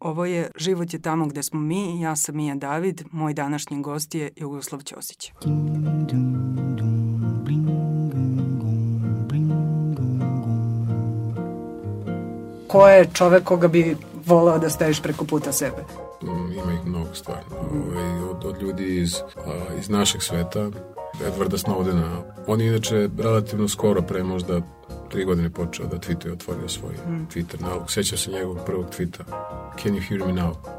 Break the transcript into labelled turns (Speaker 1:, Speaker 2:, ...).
Speaker 1: Ovo je Život je tamo gde smo mi, ja sam Mija David, moj današnji gost je Jugoslav Ćosić. Ko je čovek koga bi volao da staviš preko puta sebe?
Speaker 2: Mm, ima ih mnogo stvarno. Ovaj, od, od ljudi iz, a, iz našeg sveta, Edvarda Snowdena. On je inače relativno skoro, pre možda tri godine počeo da tweetuje, otvorio svoj mm. Twitter nalog. Sećam se njegovog prvog tweeta. Can you hear me now?